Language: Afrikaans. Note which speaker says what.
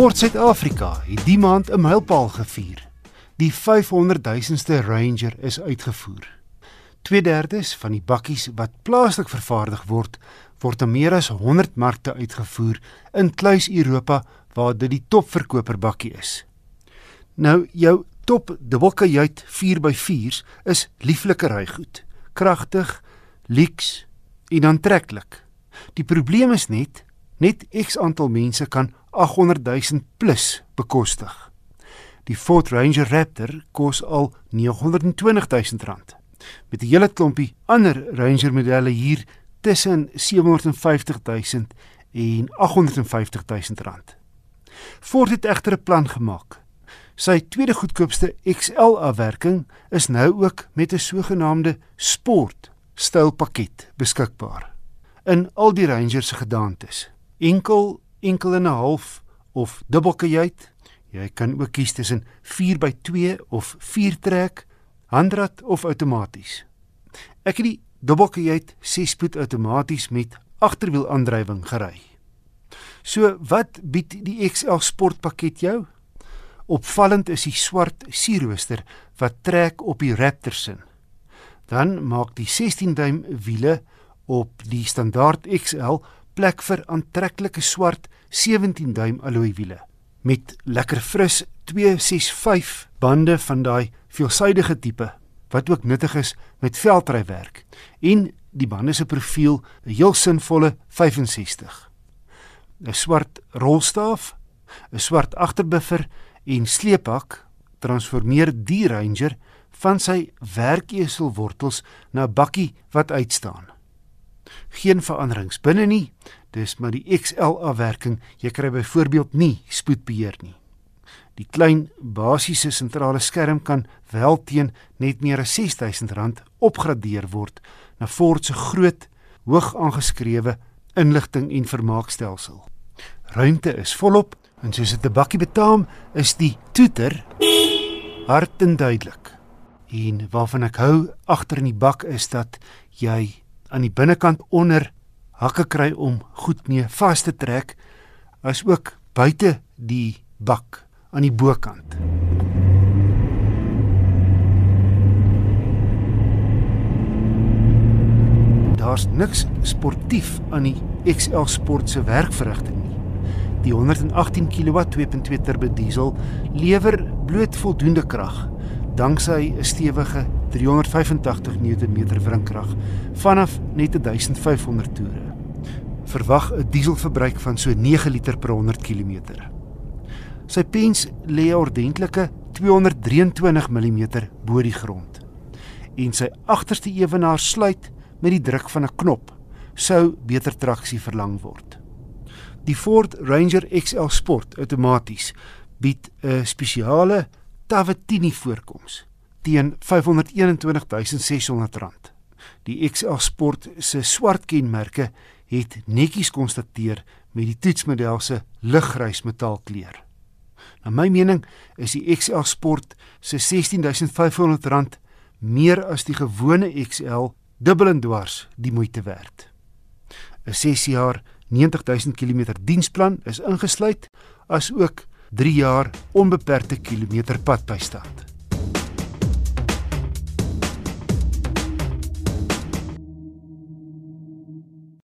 Speaker 1: Ford Suid-Afrika het die maand 'n mylpaal gevier. Die 500 000ste Ranger is uitgevoer. 2/3 van die bakkies wat plaaslik vervaardig word, word in meer as 100 markte uitgevoer in kluis Europa waar dit die topverkoper bakkie is. Nou jou top dubbelkajuit 4x4s is lieflike rygoed, kragtig, lyks en aantreklik. Die probleem is net net X aantal mense kan 800 000 plus bekostig. Die Ford Ranger Raptor kos al 920 000 rand. Met 'n hele klompie ander Ranger modelle hier tussen 750 000 en 850 000 rand. Ford het egter 'n plan gemaak. Sy tweede goedkoopste XL afwerking is nou ook met 'n sogenaamde sport stylpakket beskikbaar in al die Ranger se gedaantes. Enkel enkel en 'n half of dubbelkajuit. Jy kan ook kies tussen 4x2 of 4 trek, handrat of outomaties. Ek het die dubbelkajuit 6-spoed outomaties met agterwielaandrywing gery. So wat bied die XL sportpakket jou? Opvallend is die swart sierrooster wat trek op die Raptor se. Dan maak die 16 duim wiele op die standaard XL plek vir aantreklike swart 17 duim alloy wiele met lekker fris 265 bande van daai veelsidige tipe wat ook nuttig is met veldrywerk. En die bande se profiel 'n heel sinvolle 65 'n swart rolstaaf 'n swart agterbuffer en sleephak transformeer die Ranger van sy werkeselwortels na 'n bakkie wat uitstaan geen veranderings binne nie. Dis maar die XL afwerking. Jy kry byvoorbeeld nie spoedbeheer nie. Die klein basiese sentrale skerm kan wel teen net meer as R6000 opgradeer word na Ford se groot, hoog aangeskrewe inligting en vermaakstelsel. Ruimte is volop en soos dit 'n bakkie betaam, is die toeter hard en duidelik. En waarvan ek hou agter in die bak is dat jy aan die binnekant onder hakke kry om goed mee vas te trek as ook buite die bak aan die bokant. Daar's niks sportief aan die XL Sport se werkverrigting nie. Die 118 kW 2.2 turbo diesel lewer bloot voldoende krag danksy 'n stewige 385 Nm wrinkrag vanaf net 1500 toere. Verwag 'n dieselverbruik van so 9 liter per 100 km. Sy pens lê 'n ordentlike 223 mm bo die grond. En sy agterste ewenaar sluit met die druk van 'n knop sou beter traksie verlang word. Die Ford Ranger XL Sport outomaties bied 'n spesiale Tavatini voorkoms teen R521600. Die XL Sport se swart kenmerke het netjies konstateer met die toetsmodel se liggrys metaalkleur. Na my mening is die XL Sport se R16500 meer as die gewone XL dubbel en dwars die moeite werd. 'n 6 jaar 90000 km diensplan is ingesluit as ook 3 jaar onbeperkte kilometer padbystand.